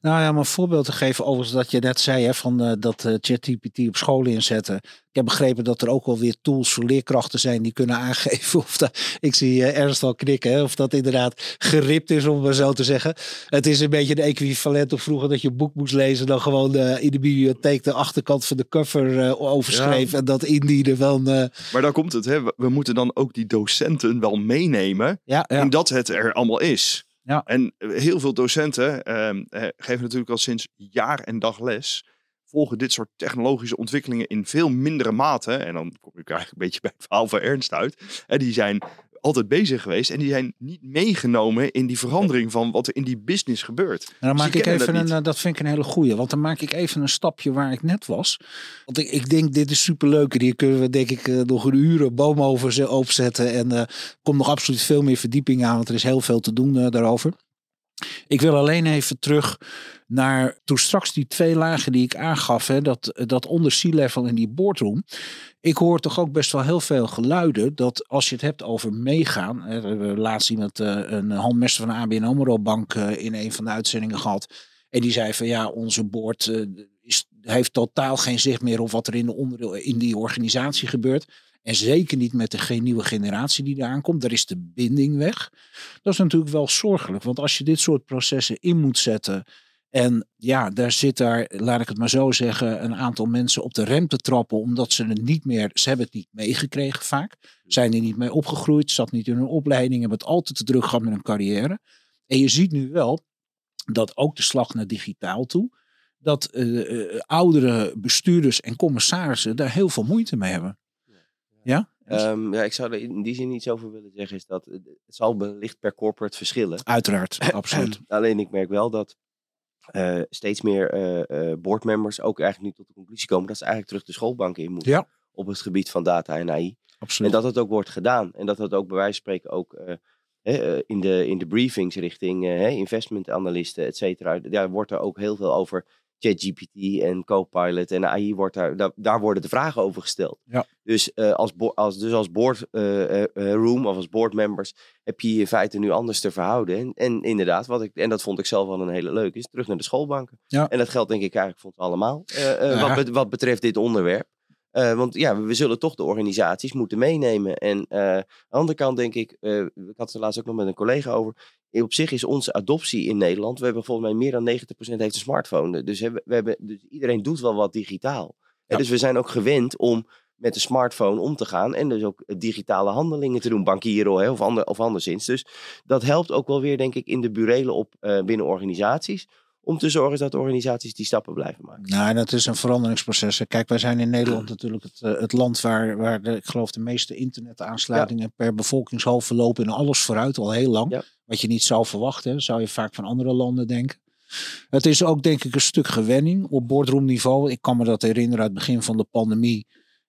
Nou ja, om een voorbeeld te geven over dat je net zei hè, van uh, dat uh, ChatGPT op scholen inzetten. Ik heb begrepen dat er ook wel weer tools voor leerkrachten zijn die kunnen aangeven of dat, ik zie uh, Ernst al knikken, hè, of dat inderdaad geript is om maar zo te zeggen. Het is een beetje de equivalent of vroeger dat je een boek moest lezen dan gewoon in de bibliotheek de achterkant van de cover overschreef ja. en dat indienen van... Maar daar komt het, hè. We moeten dan ook die docenten wel meenemen ja, ja. en dat het er allemaal is. Ja. En heel veel docenten uh, geven natuurlijk al sinds jaar en dag les. Volgen dit soort technologische ontwikkelingen in veel mindere mate. En dan kom ik eigenlijk een beetje bij het verhaal van Ernst uit. En die zijn altijd bezig geweest. En die zijn niet meegenomen in die verandering van wat er in die business gebeurt. En dan Dus maak ik even dat een, eh, dat vind ik een hele goeie. Want dan maak ik even een stapje waar ik net was. Want ik, ik denk, dit is superleuk. En hier kunnen we denk ik eh, nog een uur een boom over ze- opzetten. En eh, komt nog absoluut veel meer verdieping aan. Want er is heel veel te doen daarover. Ik wil alleen even terug naar toen straks die twee lagen die ik aangaf. Hè, dat, dat onder sea-level en die boardroom. Ik hoor toch ook best wel heel veel geluiden dat als je het hebt over meegaan. Hè, we hebben laatst iemand, eh, een handmeester van de ABN AMRO Bank eh, in een van de uitzendingen gehad. En die zei van ja, onze board eh, heeft totaal geen zicht meer op wat er in, de onderdeel, in die organisatie gebeurt. En zeker niet met de nieuwe generatie die eraan komt. Daar is de binding weg. Dat is natuurlijk wel zorgelijk. Want als je dit soort processen in moet zetten. En ja, daar zit daar, laat ik het maar zo zeggen, een aantal mensen op de rem te trappen. Omdat ze het niet meer, ze hebben het niet meegekregen vaak. Zijn er niet mee opgegroeid, zat niet in hun opleiding, hebben het altijd te druk gehad met hun carrière. En je ziet nu wel dat ook de slag naar digitaal toe. Dat eh, eh, oudere bestuurders en commissarissen daar heel veel moeite mee hebben. Ja? Ehm, ja, ik zou er in die zin iets over willen zeggen. Is dat het het zal wellicht per corporate verschillen. Uiteraard, absoluut. Alleen ik merk wel dat eh, steeds meer eh, eh, boardmembers ook eigenlijk nu tot de conclusie komen dat ze eigenlijk terug de schoolbanken in moeten. Ja. Op het gebied van data en AI. absoluut. En dat het ook wordt gedaan. En dat het ook bij wijze van spreken ook eh, eh, in, de, in de briefings richting eh, investment analisten, et cetera. Daar wordt er ook heel veel over ChatGPT en Copilot en AI wordt daar, daar, daar worden de vragen over gesteld. Ja. Dus, eh, als, als, dus als board eh, eh, room of als board members heb je je in feite nu anders te verhouden. En, en inderdaad, wat ik, en dat vond ik zelf wel een hele leuke, is terug naar de schoolbanken. Ja. En dat geldt denk ik eigenlijk voor ons allemaal, Ja. wat, wat betreft dit onderwerp. Want ja, we zullen toch de organisaties moeten meenemen. En eh, aan de andere kant denk ik, eh, ik had het er laatst ook nog met een collega over. Op zich is onze adoptie in Nederland, we hebben volgens mij meer dan 90% heeft een smartphone. Dus, hebben, we hebben, dus iedereen doet wel wat digitaal. Ja. Dus we zijn ook gewend om met de smartphone om te gaan. En dus ook eh, digitale handelingen te doen, bankieren hè, of, ander, of anderszins. Dus dat helpt ook wel weer, denk ik, in de burelen op eh, binnen organisaties. Om te zorgen dat organisaties die stappen blijven maken. Nou, dat is een veranderingsproces. Kijk, wij zijn in Nederland natuurlijk het, eh, het land waar, waar de, ik geloof de meeste internetaansluitingen per bevolkingshoofd verlopen in alles vooruit al heel lang. Ja. Wat je niet zou verwachten, zou je vaak van andere landen denken. Het is ook denk ik een stuk gewenning op boardroomniveau. Ik kan me dat herinneren uit het begin van de pandemie.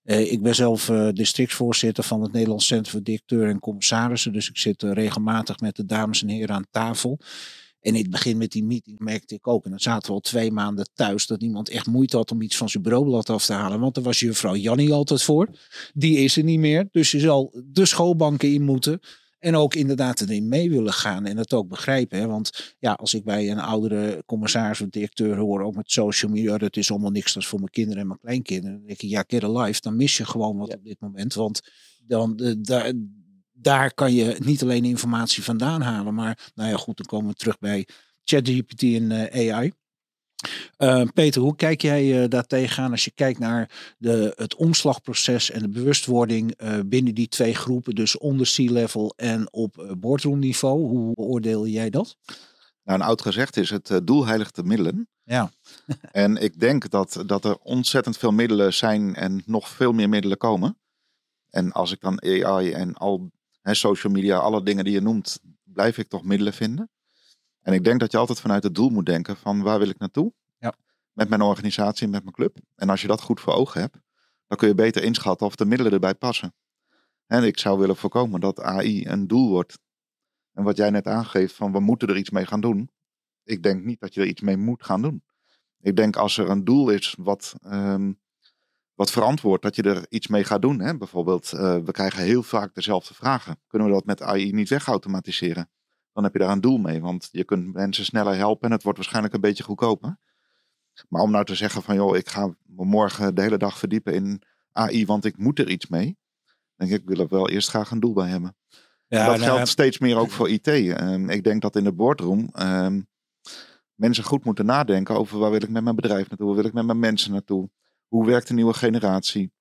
Eh, ik ben zelf eh, districtsvoorzitter van het Nederlands Centrum voor Directeur en Commissarissen. Dus ik zit eh, regelmatig met de dames en heren aan tafel. En in het begin met die meeting merkte ik ook, en dan zaten we al twee maanden thuis, dat iemand echt moeite had om iets van zijn bureaublad af te halen. Want er was juffrouw Jannie altijd voor. Die is er niet meer. Dus je zal de schoolbanken in moeten. En ook inderdaad erin mee willen gaan en het ook begrijpen. Hè? Want ja, als ik bij een oudere commissaris of directeur hoor, ook met social media, dat is allemaal niks, dat is voor mijn kinderen en mijn kleinkinderen. Dan denk ik, ja, get life, dan mis je gewoon wat Ja. op dit moment. Want dan, eh, daar, daar kan je niet alleen informatie vandaan halen, maar nou ja, goed, dan komen we terug bij ChatGPT en eh, AI. Eh, Peter, hoe kijk jij eh, daar tegenaan als je kijkt naar de, het omslagproces en de bewustwording binnen die twee groepen, dus onder sea-level en op uh, boardroomniveau? Hoe beoordeel jij dat? Nou, een oud gezegd is het doel heiligt de middelen. Ja. en ik denk dat, dat er ontzettend veel middelen zijn en nog veel meer middelen komen. En als ik dan AI en al hè, social media, alle dingen die je noemt, blijf ik toch middelen vinden. En ik denk dat je altijd vanuit het doel moet denken van waar wil ik naartoe? Ja. Met mijn organisatie en met mijn club. En als je dat goed voor ogen hebt, dan kun je beter inschatten of de middelen erbij passen. En ik zou willen voorkomen dat AI een doel wordt. En wat jij net aangeeft van we moeten er iets mee gaan doen. Ik denk niet dat je er iets mee moet gaan doen. Ik denk als er een doel is wat, um, wat verantwoord, dat je er iets mee gaat doen. Hè? Bijvoorbeeld, uh, we krijgen heel vaak dezelfde vragen. Kunnen we dat met AI niet wegautomatiseren? dan heb je daar een doel mee. Want je kunt mensen sneller helpen en het wordt waarschijnlijk een beetje goedkoper. Maar om nou te zeggen van joh, ik ga me morgen de hele dag verdiepen in AI, want ik moet er iets mee. Denk ik, ik wil er wel eerst graag een doel bij hebben. Ja, dat nou, geldt steeds meer ook voor IT. Ehm, ik denk dat in de boardroom ehm, mensen goed moeten nadenken over waar wil ik met mijn bedrijf naartoe, waar wil ik met mijn mensen naartoe, hoe werkt de nieuwe generatie.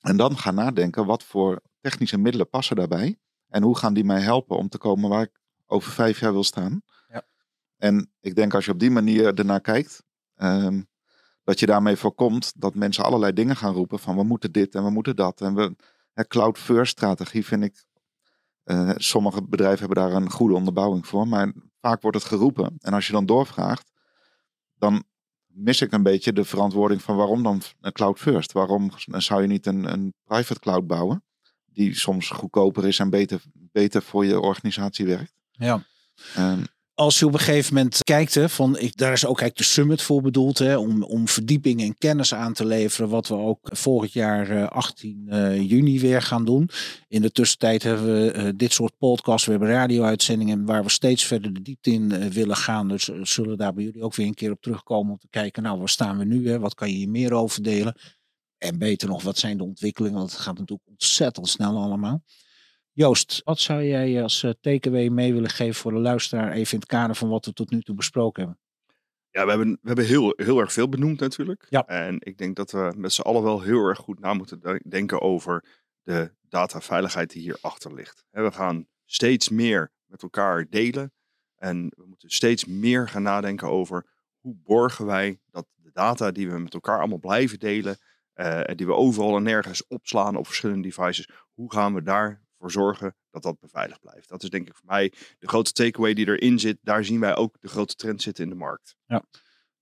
En dan gaan nadenken wat voor technische middelen passen daarbij en hoe gaan die mij helpen om te komen waar ik over vijf jaar wil staan. Ja. En ik denk als je op die manier ernaar kijkt, ehm, dat je daarmee voorkomt dat mensen allerlei dingen gaan roepen van we moeten dit en we moeten dat. En we, hè, cloud first strategie vind ik, eh, sommige bedrijven hebben daar een goede onderbouwing voor, maar vaak wordt het geroepen. En als je dan doorvraagt, dan mis ik een beetje de verantwoording van waarom dan een cloud first? Waarom zou je niet een, een private cloud bouwen? Die soms goedkoper is en beter, beter voor je organisatie werkt. ja. Ehm, als je op een gegeven moment kijkt, hè, van, ik, daar is ook eigenlijk de summit voor bedoeld, hè, om, om verdieping en kennis aan te leveren, wat we ook volgend jaar eh, 18 eh, juni weer gaan doen. In de tussentijd hebben we eh, dit soort podcasts, we hebben radio-uitzendingen waar we steeds verder de diepte in eh, willen gaan. Dus eh, zullen daar bij jullie ook weer een keer op terugkomen om te kijken, nou, waar staan we nu, hè, wat kan je hier meer over delen? En beter nog, wat zijn de ontwikkelingen, want het gaat natuurlijk ontzettend snel allemaal. Joost, wat zou jij als eh, takeaway mee willen geven voor de luisteraar, even in het kader van wat we tot nu toe besproken hebben? Ja, we hebben, we hebben heel, heel erg veel benoemd natuurlijk. Ja. En ik denk dat we met z'n allen wel heel erg goed na moeten de- denken over de dataveiligheid die hierachter ligt. Hè, We gaan steeds meer met elkaar delen. En we moeten steeds meer gaan nadenken over hoe borgen wij dat de data die we met elkaar allemaal blijven delen. eh, en die we overal en nergens opslaan op verschillende devices. Hoe gaan we daarvoor zorgen dat dat beveiligd blijft? Dat is denk ik voor mij de grote takeaway die erin zit. Daar zien wij ook de grote trend zitten in de markt.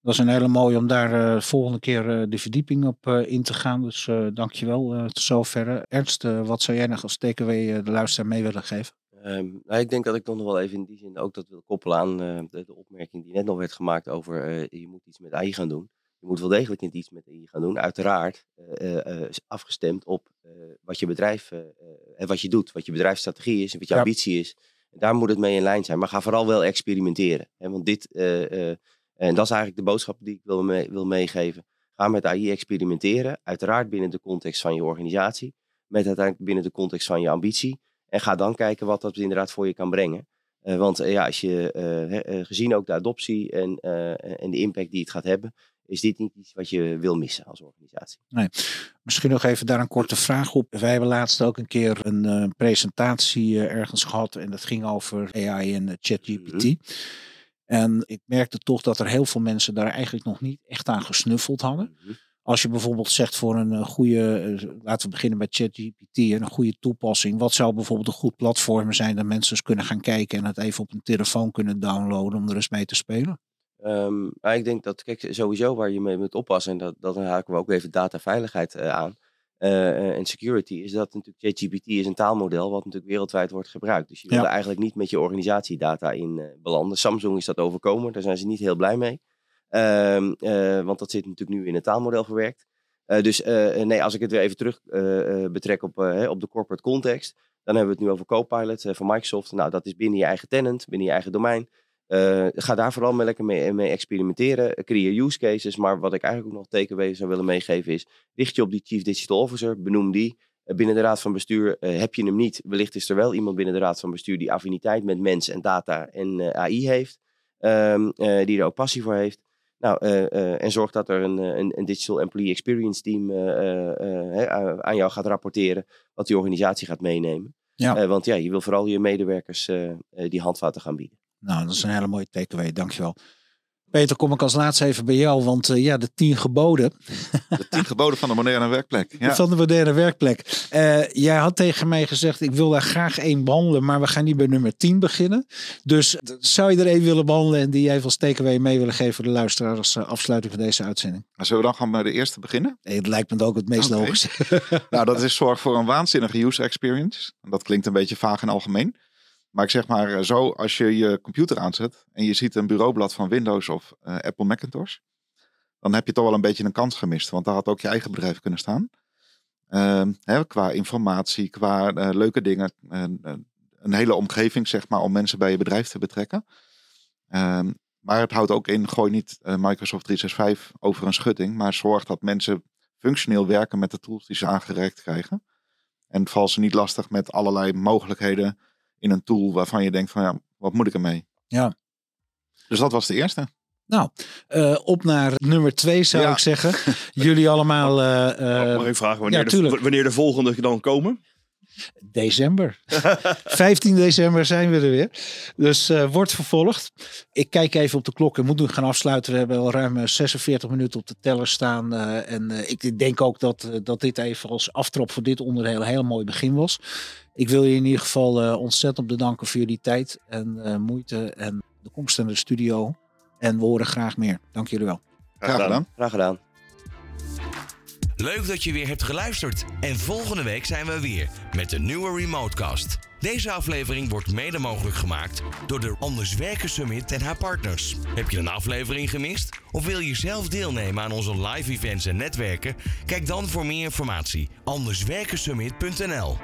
Dat is een hele mooie om daar eh, volgende keer eh, de verdieping op eh, in te gaan. Dus eh dankjewel eh tot zover. Ernst, wat zou jij nog als takeaway de luisteraar mee willen geven? Ehm, nou, ik denk dat ik toch nog wel even in die zin ook dat wil koppelen aan eh, de, de opmerking die net nog werd gemaakt over eh, je moet iets met AI gaan doen. Je moet wel degelijk niet iets met AI gaan doen. Uiteraard eh, eh, eh, afgestemd op wat je bedrijf en wat je doet, wat je bedrijfsstrategie is en wat je Ja. ambitie is. Daar moet het mee in lijn zijn. Maar ga vooral wel experimenteren. Hè? Want dit, en dat is eigenlijk de boodschap die ik wil, mee, wil meegeven. Ga met AI experimenteren. Uiteraard binnen de context van je organisatie. Met uiteindelijk binnen de context van je ambitie. En ga dan kijken wat dat inderdaad voor je kan brengen. Want ja, als je, gezien ook de adoptie en, en de impact die het gaat hebben, is dit niet iets wat je wil missen als organisatie. Misschien nog even daar een korte vraag op. Wij hebben laatst ook een keer een eh, presentatie eh, ergens gehad. En dat ging over AI en eh, ChatGPT. En ik merkte toch dat er heel veel mensen daar eigenlijk nog niet echt aan gesnuffeld hadden. Als je bijvoorbeeld zegt voor een goede, laten we beginnen bij ChatGPT, en een goede toepassing. Wat zou bijvoorbeeld een goed platform zijn dat mensen eens kunnen gaan kijken en het even op een telefoon kunnen downloaden om er eens mee te spelen? Ehm, maar ik denk dat, kijk, sowieso waar je mee moet oppassen, en dat, dat haken we ook even dataveiligheid eh, aan, eh, eh, en security, is dat natuurlijk ChatGPT is een taalmodel wat natuurlijk wereldwijd wordt gebruikt. Dus je wil Ja. er eigenlijk niet met je organisatiedata in belanden. Samsung is dat overkomen, daar zijn ze niet heel blij mee. Ehm, eh, want dat zit natuurlijk nu in het taalmodel verwerkt. Dus nee, als ik het weer even terug betrek op, hè, op de corporate context, dan hebben we het nu over Copilot van Microsoft. Nou, dat is binnen je eigen tenant, binnen je eigen domein. Eh, ga daar vooral mee lekker mee, mee experimenteren. Eh, Creëer use cases. Maar wat ik eigenlijk ook nog takeaway zou willen meegeven is... richt je op die Chief Digital Officer, benoem die. Eh, binnen de Raad van Bestuur eh, heb je hem niet. Wellicht is er wel iemand binnen de Raad van Bestuur... die affiniteit met mens en data en eh, AI heeft. ehm, eh, die er ook passie voor heeft. Nou, eh, eh, en zorg dat er een, eh, een, een Digital Employee Experience Team eh, eh, eh, aan- jou gaat rapporteren... wat die organisatie gaat meenemen. Ja. Eh, want ja, je wil vooral je medewerkers eh, eh, die handvaten gaan bieden. Nou, dat is een hele mooie takeaway, dankjewel. Peter, kom ik als laatste even bij jou, want eh, ja, de tien geboden De tien geboden van de moderne werkplek. Ja. van de moderne werkplek. Eh, jij had tegen mij gezegd, ik wil daar graag één behandelen, maar we gaan niet bij nummer 10 beginnen. Dus zou je er één willen behandelen en die jij als takeaway mee willen geven voor de luisteraar als eh, afsluiting van deze uitzending? Maar Zullen we dan gewoon bij de eerste beginnen? Nee, het lijkt me ook het meest logisch. Nou, dat is zorg voor een waanzinnige user experience. En Dat klinkt een beetje vaag en algemeen. Maar ik zeg maar eh, zo, als je je computer aanzet en je ziet een bureaublad van Windows of eh, Apple Macintosh, dan heb je toch wel een beetje een kans gemist. Want daar had ook je eigen bedrijf kunnen staan. Ehm, hè, qua informatie, qua eh, leuke dingen. een hele omgeving, zeg maar, om mensen bij je bedrijf te betrekken. Ehm, maar het houdt ook in, gooi niet Microsoft 365 over een schutting, maar zorg dat mensen functioneel werken met de tools die ze aangereikt krijgen. En val ze niet lastig met allerlei mogelijkheden in een tool waarvan je denkt van ja, wat moet ik ermee? Ja. Dus dat was de eerste. Nou, uh, op naar nummer twee zou Ja. ik zeggen. Jullie allemaal eh, eh, Mag ik vragen wanneer, ja, de, tuurlijk. wanneer de volgende dan komen? December. 15 december zijn we er weer. Dus eh, wordt vervolgd. Ik kijk even op de klok en moet nu gaan afsluiten. We hebben al ruim eh, 46 minuten op de teller staan. eh, en eh, ik denk ook dat, eh, dat dit even als aftrap voor dit onderdeel een heel mooi begin was. Ik wil je in ieder geval eh, ontzettend bedanken voor jullie tijd en eh, moeite en de komst naar de studio. En we horen graag meer. Dank jullie wel. Graag gedaan. Graag gedaan. Leuk dat je weer hebt geluisterd. En volgende week zijn we weer met een nieuwe Remotecast. Deze aflevering wordt mede mogelijk gemaakt door de Anders Werken Summit en haar partners. Heb je een aflevering gemist? Of wil je zelf deelnemen aan onze live events en netwerken? Kijk dan voor meer informatie anderswerkensummit.nl